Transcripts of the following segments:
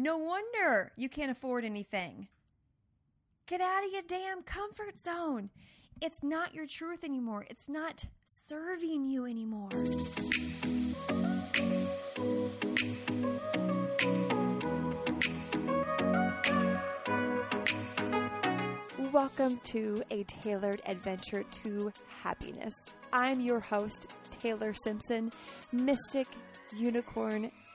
No wonder you can't afford anything. Get out of your damn comfort zone. It's not your truth anymore. It's not serving you anymore. Welcome to a tailored adventure to happiness. I'm your host, Taylor Simpson, mystic, unicorn,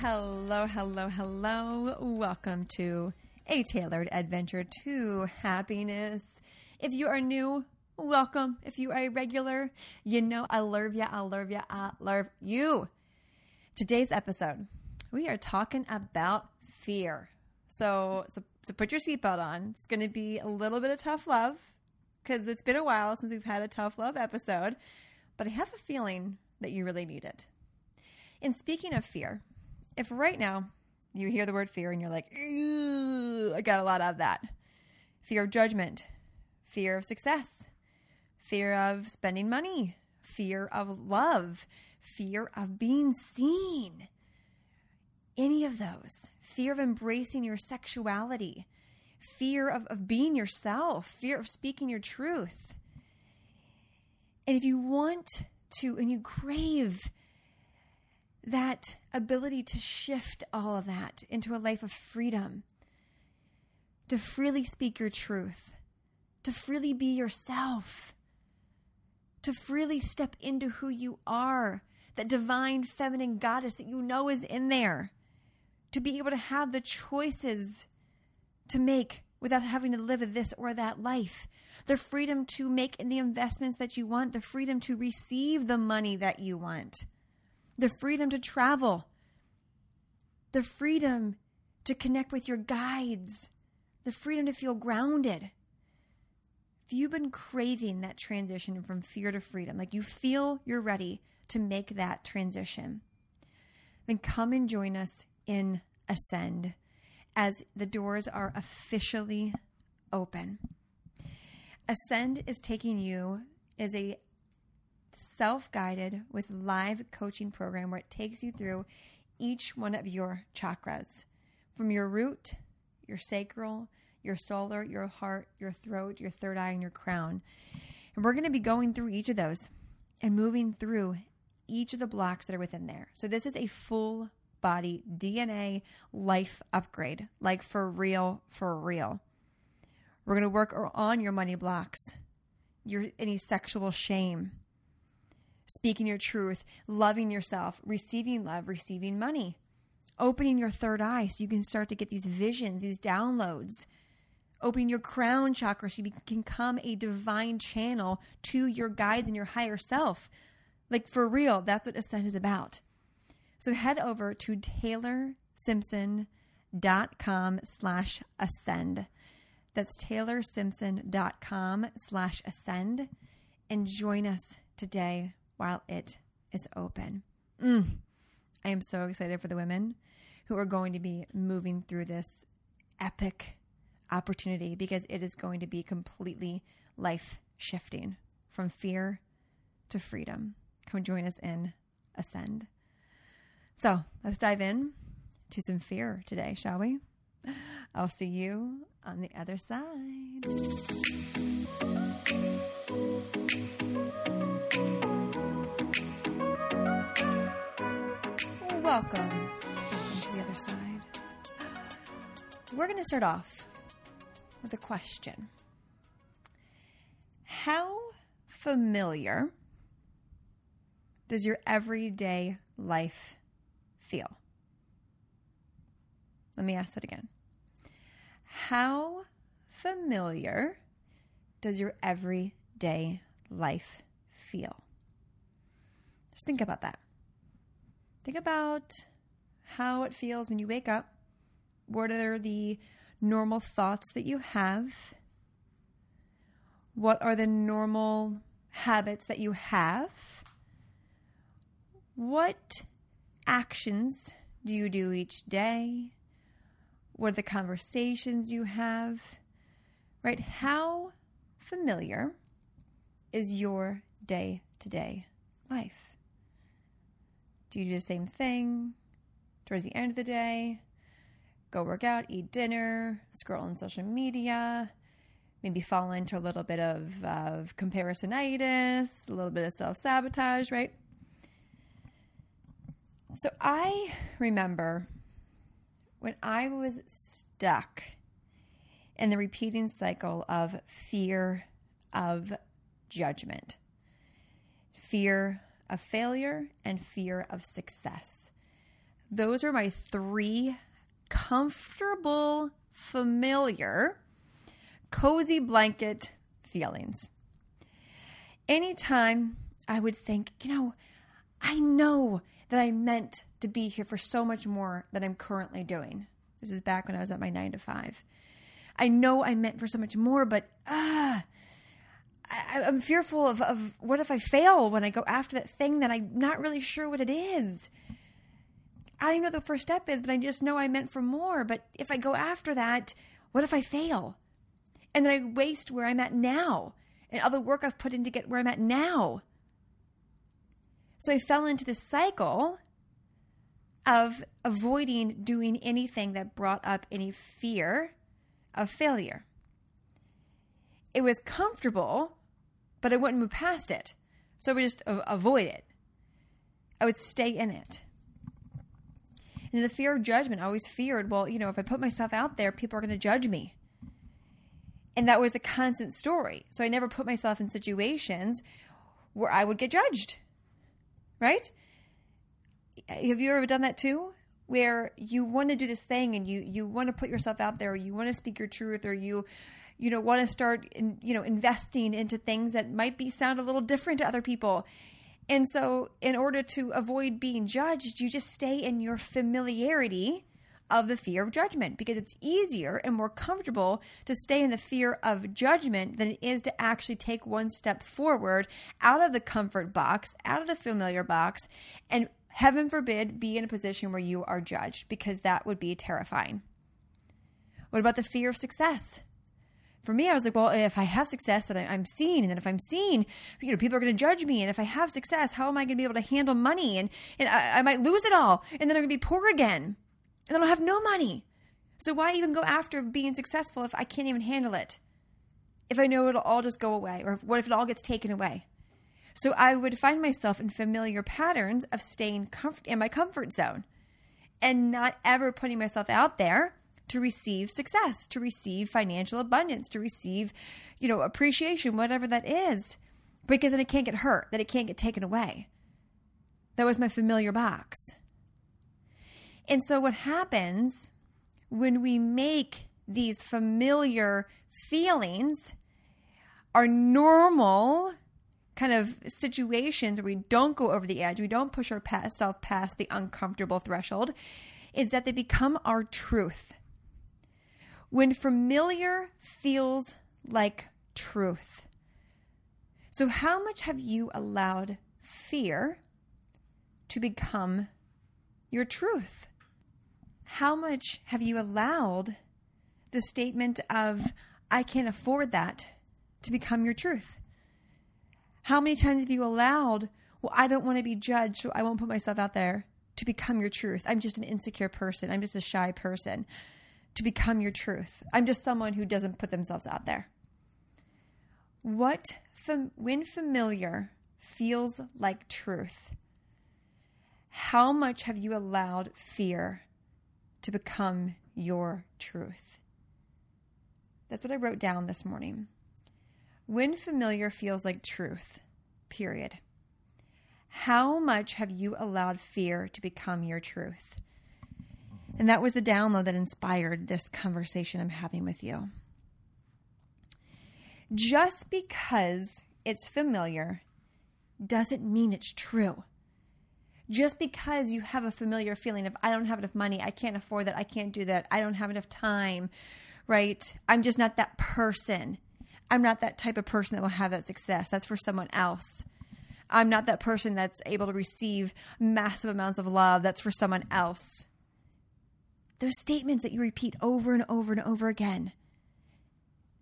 Hello, hello, hello. Welcome to a tailored adventure to happiness. If you are new, welcome. If you are a regular, you know I love ya, I love ya, I love you. Today's episode, we are talking about fear. So, so, so put your seatbelt on. It's going to be a little bit of tough love because it's been a while since we've had a tough love episode, but I have a feeling that you really need it. And speaking of fear, if right now you hear the word fear and you're like, I got a lot of that fear of judgment, fear of success, fear of spending money, fear of love, fear of being seen. Any of those, fear of embracing your sexuality, fear of, of being yourself, fear of speaking your truth. And if you want to and you crave that ability to shift all of that into a life of freedom, to freely speak your truth, to freely be yourself, to freely step into who you are, that divine feminine goddess that you know is in there, to be able to have the choices to make without having to live a this or that life. The freedom to make the investments that you want, the freedom to receive the money that you want the freedom to travel, the freedom to connect with your guides, the freedom to feel grounded. If you've been craving that transition from fear to freedom, like you feel you're ready to make that transition, then come and join us in Ascend as the doors are officially open. Ascend is taking you is a self guided with live coaching program where it takes you through each one of your chakras from your root, your sacral, your solar, your heart, your throat, your third eye, and your crown. And we're going to be going through each of those and moving through each of the blocks that are within there. So, this is a full body DNA life upgrade, like for real, for real. We're going to work on your money blocks, your any sexual shame, speaking your truth, loving yourself, receiving love, receiving money, opening your third eye so you can start to get these visions, these downloads, opening your crown chakra so you can become a divine channel to your guides and your higher self. Like for real, that's what Ascend is about. So head over to taylorsimpson.com slash ascend. That's taylorsimpson.com slash ascend and join us today while it is open. Mm. I am so excited for the women who are going to be moving through this epic opportunity because it is going to be completely life shifting from fear to freedom. Come join us in Ascend. So let's dive in to some fear today, shall we? I'll see you on the other side. Welcome. To the other side. we're going to start off with a question How familiar does your everyday life feel? Let me ask that again. How familiar does your everyday life feel? Just think about that. Think about how it feels when you wake up. What are the normal thoughts that you have? What are the normal habits that you have? What actions do you do each day? What are the conversations you have? Right? How familiar is your day to day life? Do you do the same thing towards the end of the day? Go work out, eat dinner, scroll on social media, maybe fall into a little bit of, of comparisonitis, a little bit of self sabotage, right? So I remember when I was stuck in the repeating cycle of fear of judgment, fear of failure, and fear of success. Those are my three comfortable, familiar, cozy blanket feelings. Anytime I would think, you know, I know that I meant to be here for so much more than I'm currently doing. This is back when I was at my nine to five. I know I meant for so much more, but ah, I, am fearful of, of what if I fail when I go after that thing that I'm not really sure what it is. I don't even know what the first step is, but I just know I meant for more. But if I go after that, what if I fail? And then I waste where I'm at now and all the work I've put in to get where I'm at now. So I fell into this cycle of avoiding doing anything that brought up any fear of failure. It was comfortable, but I wouldn't move past it. So I would just avoid it. I would stay in it. And the fear of judgment, I always feared, well, you know, if I put myself out there, people are going to judge me. And that was the constant story. So I never put myself in situations where I would get judged right? Have you ever done that too? Where you want to do this thing and you you want to put yourself out there, or you want to speak your truth, or you you know want to start in, you know investing into things that might be sound a little different to other people. And so, in order to avoid being judged, you just stay in your familiarity of the fear of judgment because it's easier and more comfortable to stay in the fear of judgment than it is to actually take one step forward out of the comfort box, out of the familiar box, and heaven forbid be in a position where you are judged because that would be terrifying. What about the fear of success? For me, I was like, well, if I have success, then I'm seen, and then if I'm seen, you know, people are going to judge me, and if I have success, how am I going to be able to handle money, and and I, I might lose it all, and then I'm going to be poor again and then I'll have no money. So why even go after being successful if I can't even handle it? If I know it'll all just go away, or what if it all gets taken away? So I would find myself in familiar patterns of staying comfort in my comfort zone and not ever putting myself out there to receive success, to receive financial abundance, to receive, you know, appreciation, whatever that is, because then it can't get hurt, that it can't get taken away. That was my familiar box. And so, what happens when we make these familiar feelings our normal kind of situations where we don't go over the edge, we don't push ourselves past the uncomfortable threshold, is that they become our truth. When familiar feels like truth. So, how much have you allowed fear to become your truth? how much have you allowed the statement of, I can't afford that, to become your truth? How many times have you allowed, well, I don't want to be judged, so I won't put myself out there to become your truth? I'm just an insecure person. I'm just a shy person to become your truth. I'm just someone who doesn't put themselves out there. What, when familiar, feels like truth? How much have you allowed fear to become your truth. That's what I wrote down this morning. When familiar feels like truth, period. How much have you allowed fear to become your truth? And that was the download that inspired this conversation I'm having with you. Just because it's familiar doesn't mean it's true. Just because you have a familiar feeling of, I don't have enough money, I can't afford that, I can't do that, I don't have enough time, right? I'm just not that person. I'm not that type of person that will have that success. That's for someone else. I'm not that person that's able to receive massive amounts of love. That's for someone else. Those statements that you repeat over and over and over again,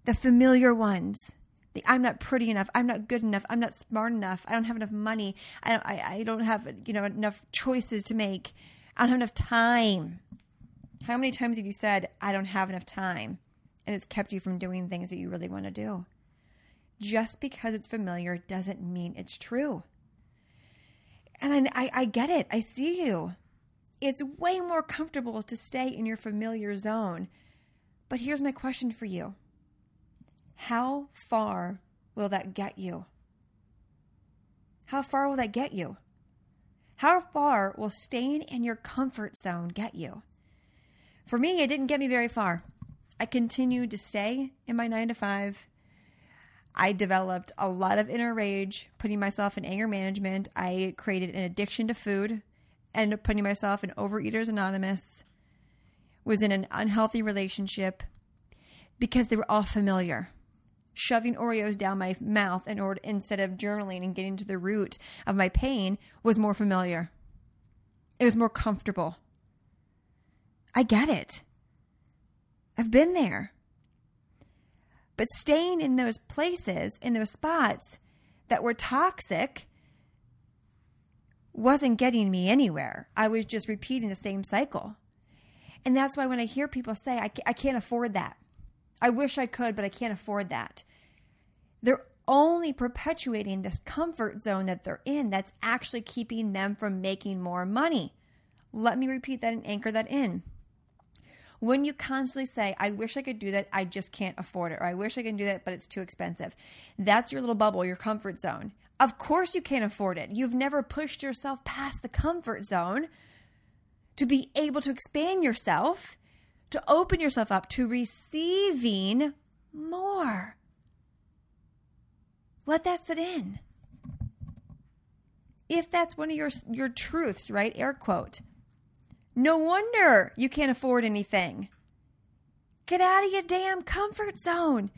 the familiar ones, the I'm not pretty enough, I'm not good enough, I'm not smart enough, I don't have enough money, I don't, I, I don't have you know enough choices to make, I don't have enough time. How many times have you said I don't have enough time, and it's kept you from doing things that you really want to do? Just because it's familiar doesn't mean it's true. And I, I, I get it. I see you. It's way more comfortable to stay in your familiar zone. But here's my question for you How far will that get you? How far will that get you? How far will staying in your comfort zone get you? For me, it didn't get me very far. I continued to stay in my nine to five. I developed a lot of inner rage, putting myself in anger management. I created an addiction to food ended up putting myself in Overeaters Anonymous, was in an unhealthy relationship because they were all familiar. Shoving Oreos down my mouth in order instead of journaling and getting to the root of my pain was more familiar. It was more comfortable. I get it. I've been there. But staying in those places, in those spots that were toxic, wasn't getting me anywhere. I was just repeating the same cycle. And that's why when I hear people say, I, I can't afford that, I wish I could, but I can't afford that, they're only perpetuating this comfort zone that they're in that's actually keeping them from making more money. Let me repeat that and anchor that in. When you constantly say, I wish I could do that, I just can't afford it, or I wish I can do that, but it's too expensive, that's your little bubble, your comfort zone. Of course, you can't afford it. You've never pushed yourself past the comfort zone to be able to expand yourself, to open yourself up to receiving more. Let that sit in. If that's one of your your truths, right? Air quote. No wonder you can't afford anything. Get out of your damn comfort zone.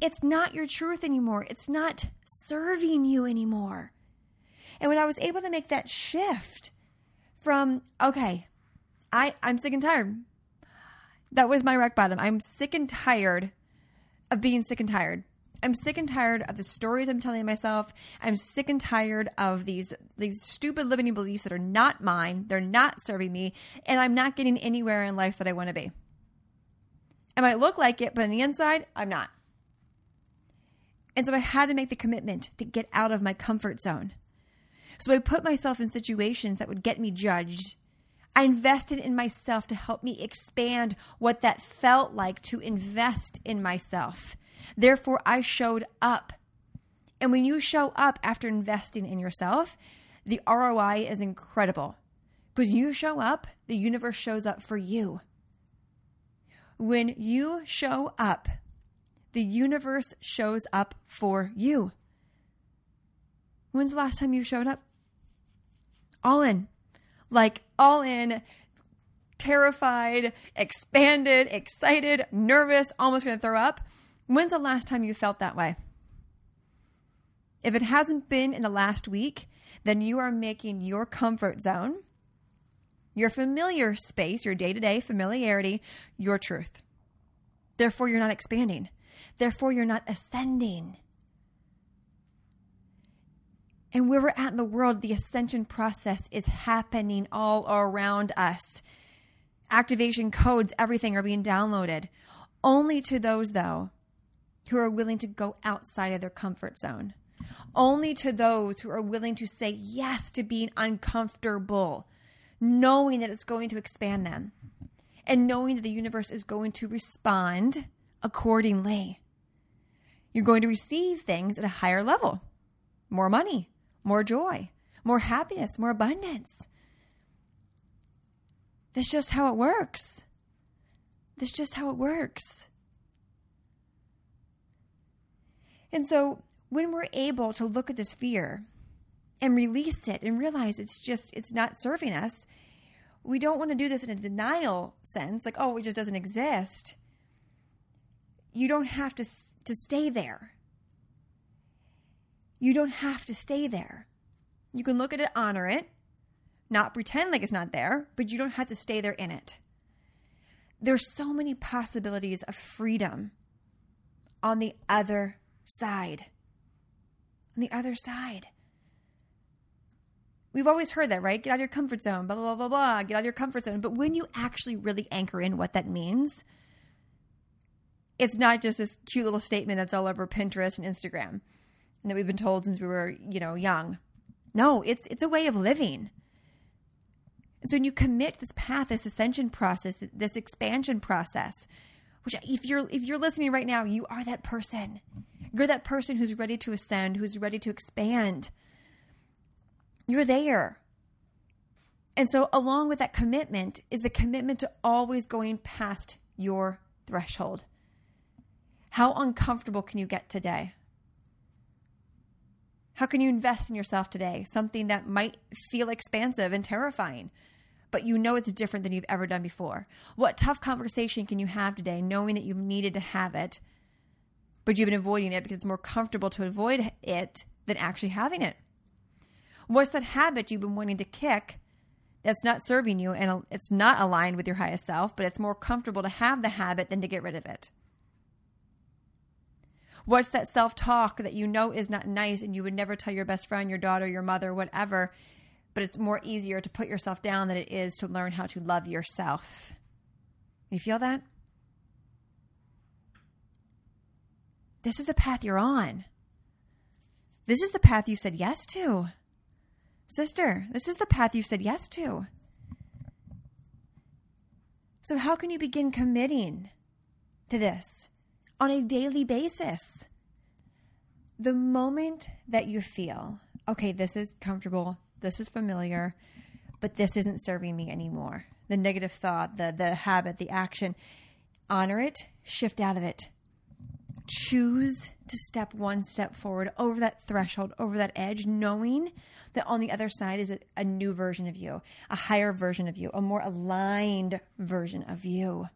It's not your truth anymore. It's not serving you anymore. And when I was able to make that shift from, okay, I, I'm sick and tired. That was my rock bottom. I'm sick and tired of being sick and tired. I'm sick and tired of the stories I'm telling myself. I'm sick and tired of these these stupid limiting beliefs that are not mine. They're not serving me, and I'm not getting anywhere in life that I want to be. I might look like it, but on the inside, I'm not. And so I had to make the commitment to get out of my comfort zone. So I put myself in situations that would get me judged. I invested in myself to help me expand what that felt like to invest in myself. Therefore, I showed up. And when you show up after investing in yourself, the ROI is incredible. Because you show up, the universe shows up for you. When you show up, the universe shows up for you. When's the last time you showed up? All in. Like, all in, terrified, expanded, excited, nervous, almost going to throw up. When's the last time you felt that way? If it hasn't been in the last week, then you are making your comfort zone, your familiar space, your day to day familiarity, your truth. Therefore, you're not expanding. Therefore, you're not ascending. And where we're at in the world, the ascension process is happening all around us. Activation codes, everything are being downloaded. Only to those, though, who are willing to go outside of their comfort zone. Only to those who are willing to say yes to being uncomfortable, knowing that it's going to expand them. and knowing that the universe is going to respond accordingly. You're going to receive things at a higher level more money, more joy, more happiness, more abundance. That's just how it works. That's just how it works. And so when we're able to look at this fear and release it and realize it's just, it's not serving us, we don't want to do this in a denial sense, like, oh, it just doesn't exist. You don't have to, to stay there. You don't have to stay there. You can look at it, honor it, not pretend like it's not there, but you don't have to stay there in it. There's so many possibilities of freedom on the other side. On the other side. We've always heard that, right? Get out of your comfort zone, blah, blah, blah, blah, get out of your comfort zone. But when you actually really anchor in what that means, it's not just this cute little statement that's all over Pinterest and Instagram and that we've been told since we were, you know, young. No, it's it's a way of living. And so when you commit this path, this ascension process, this expansion process, which if you're if you're listening right now, you are that person. You're that person who's ready to ascend, who's ready to expand. You're there. And so, along with that commitment, is the commitment to always going past your threshold. How uncomfortable can you get today? How can you invest in yourself today? Something that might feel expansive and terrifying, but you know it's different than you've ever done before. What tough conversation can you have today knowing that you've needed to have it but you've been avoiding it because it's more comfortable to avoid it than actually having it. What's that habit you've been wanting to kick that's not serving you and it's not aligned with your highest self, but it's more comfortable to have the habit than to get rid of it? What's that self talk that you know is not nice and you would never tell your best friend, your daughter, your mother, whatever, but it's more easier to put yourself down than it is to learn how to love yourself? You feel that? This is the path you're on. This is the path you said yes to. Sister, this is the path you said yes to. So, how can you begin committing to this on a daily basis? The moment that you feel, okay, this is comfortable, this is familiar, but this isn't serving me anymore. The negative thought, the the habit, the action, honor it, shift out of it choose to step one step forward over that threshold, over that edge, knowing that on the other side is a, a, new version of you, a higher version of you, a more aligned version of you.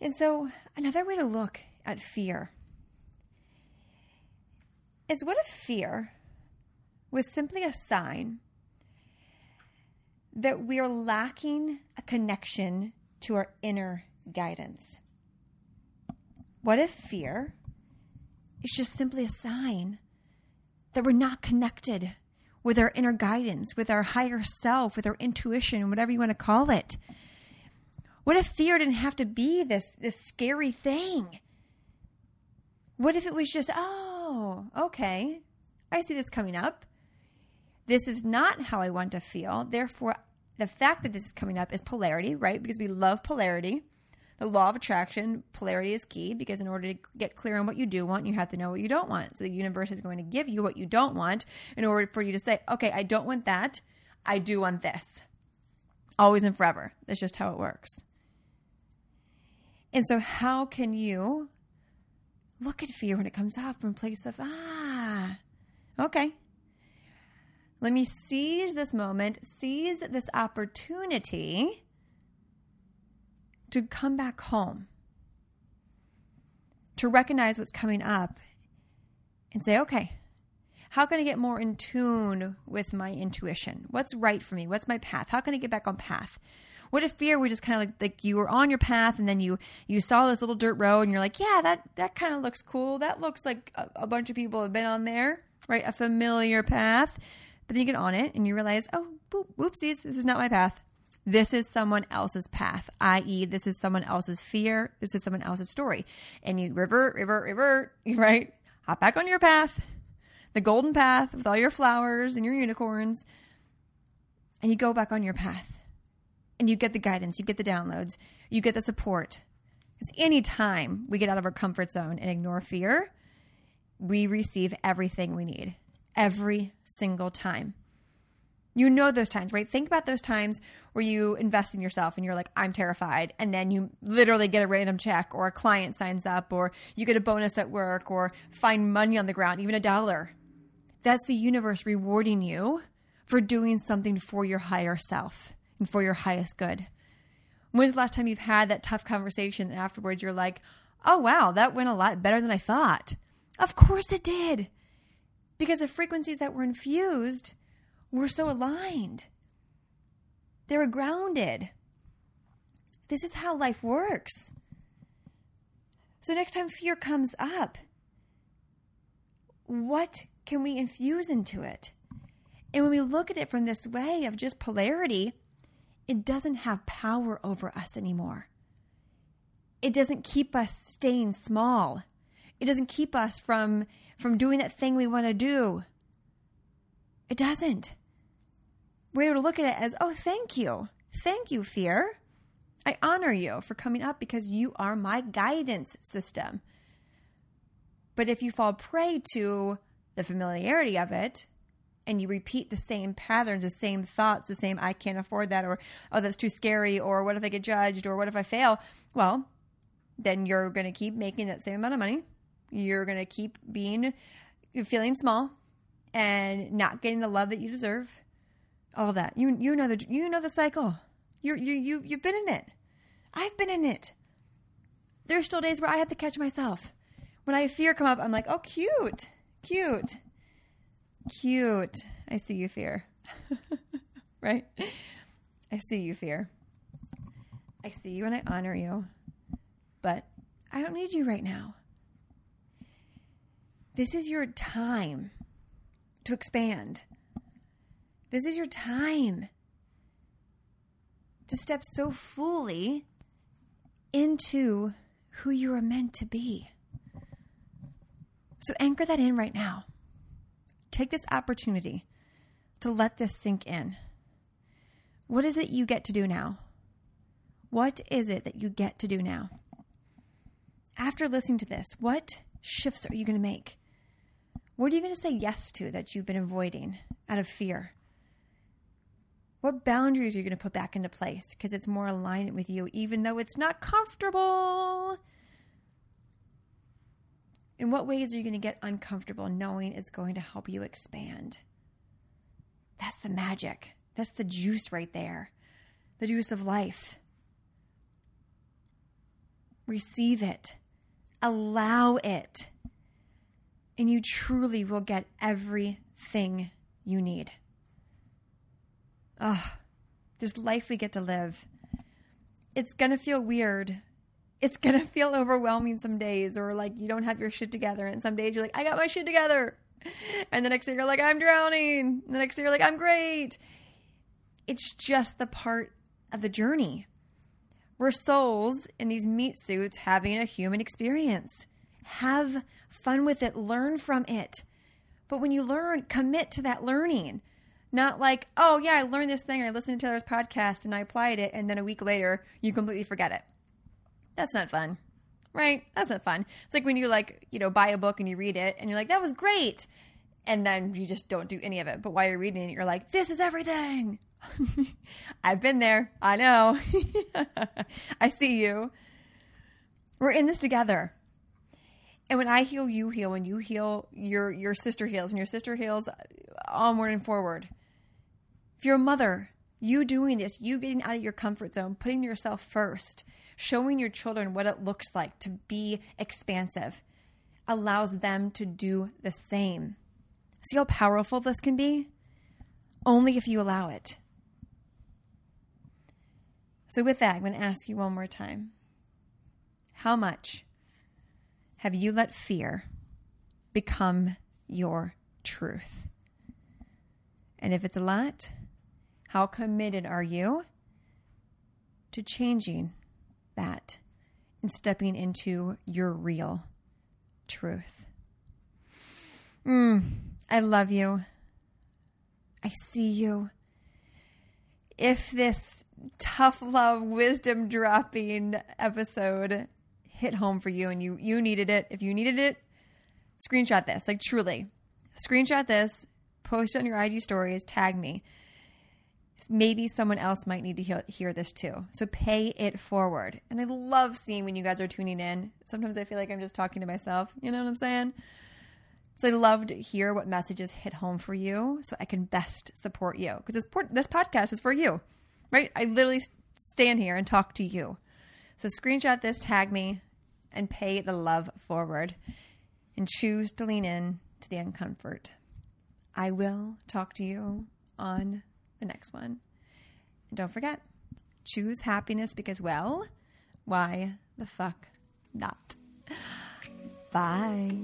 And so, another way to look at fear is what if fear was simply a sign that we are lacking a connection to our inner guidance? What if fear is just simply a sign that we're not connected with our inner guidance, with our higher self, with our intuition, whatever you want to call it? What if fear didn't have to be this, this scary thing? What if it was just, oh, okay, I see this coming up. This is not how I want to feel. Therefore, the fact that this is coming up is polarity, right? Because we love polarity the law of attraction, polarity is key because in order to get clear on what you do want, you have to know what you don't want. So the universe is going to give you what you don't want in order for you to say, okay, I don't want that. I do want this. Always and forever. That's just how it works. And so, how can you look at fear when it comes up from a place of, ah, okay, let me seize this moment, seize this opportunity to come back home, to recognize what's coming up and say, okay, how can I get more in tune with my intuition? What's right for me? What's my path? How can I get back on path? What if fear were just kind of like, like you were on your path and then you you saw this little dirt road and you're like, yeah, that that kind of looks cool. That looks like a, a bunch of people have been on there, right? A familiar path. But then you get on it and you realize, oh, boop, whoopsies, this is not my path. This is someone else's path, i.e., this is someone else's fear. This is someone else's story. And you revert, revert, revert, right? Hop back on your path, the golden path with all your flowers and your unicorns, and you go back on your path. And you get the guidance, you get the downloads, you get the support. Because anytime we get out of our comfort zone and ignore fear, we receive everything we need every single time. You know those times, right? Think about those times where you invest in yourself and you're like, I'm terrified. And then you literally get a random check or a client signs up or you get a bonus at work or find money on the ground, even a dollar. That's the universe rewarding you for doing something for your higher self and for your highest good. When's the last time you've had that tough conversation and afterwards you're like, oh, wow, that went a lot better than I thought? Of course it did. Because the frequencies that were infused were so aligned. They were grounded. This is how life works. So, next time fear comes up, what can we infuse into it? And when we look at it from this way of just polarity, it doesn't have power over us anymore. It doesn't keep us staying small. It doesn't keep us from from doing that thing we want to do. It doesn't. We're able to look at it as, oh, thank you. Thank you, fear. I honor you for coming up because you are my guidance system. But if you fall prey to the familiarity of it and you repeat the same patterns, the same thoughts, the same, I can't afford that, or, oh, that's too scary, or what if I get judged, or what if I fail? Well, then you're going to keep making that same amount of money. You're going to keep being, feeling small and not getting the love that you deserve. All that. You you know the you know the cycle. You're you you you've been in it. I've been in it. There's still days where I have to catch myself. When I fear come up, I'm like, oh cute. Cute. Cute. I see you fear. right? I see you fear. I see you and I honor you. But I don't need you right now. This is your time to expand. This is your time to step so fully into who you are meant to be. So anchor that in right now. Take this opportunity to let this sink in. What is it you get to do now? What is it that you get to do now? After listening to this, what shifts are you going to make? What are you going to say yes to that you've been avoiding out of fear? What boundaries are you going to put back into place because it's more aligned with you, even though it's not comfortable? In what ways are you going to get uncomfortable knowing it's going to help you expand? That's the magic. That's the juice right there. The juice of life. Receive it, allow it and you truly will get everything you need. Ah, oh, this life we get to live. It's going to feel weird. It's going to feel overwhelming some days, or like you don't have your shit together. And some days you're like, I got my shit together. And the next day you're like, I'm drowning. And the next day you're like, I'm great. It's just the part of the journey. We're souls in these meat suits having a human experience. Have fun with it, learn from it. But when you learn, commit to that learning. Not like, oh, yeah, I learned this thing, I listened to Taylor's podcast and I applied it, and then a week later, you completely forget it. That's not fun, right? That's not fun. It's like when you, like, you know, buy a book and you read it and you're like, that was great. And then you just don't do any of it. But while you're reading it, you're like, this is everything. I've been there. I know. I see you. We're in this together. And when I heal, you heal. When you heal, your your sister heals. When your sister heals, onward and forward. If you're a mother, you doing this, you getting out of your comfort zone, putting yourself first, showing your children what it looks like to be expansive, allows them to do the same. See how powerful this can be? Only if you allow it. So, with that, I'm going to ask you one more time. How much have you let fear become your truth? And if it's a lot, how committed are you to changing that and stepping into your real truth? Mm, I love you. I see you. If this tough love, wisdom dropping episode hit home for you and you you needed it. If you needed it, screenshot this. Like truly. Screenshot this, post it on your IG stories, tag me. Maybe someone else might need to hear, hear this too. So pay it forward. And I love seeing when you guys are tuning in. Sometimes I feel like I'm just talking to myself. You know what I'm saying? So I love to hear what messages hit home for you so I can best support you. Because this, this podcast is for you, right? I literally stand here and talk to you. So screenshot this, tag me, and pay the love forward and choose to lean in to the uncomfort. I will talk to you on the next one. And don't forget, choose happiness because, well, why the fuck not? Bye.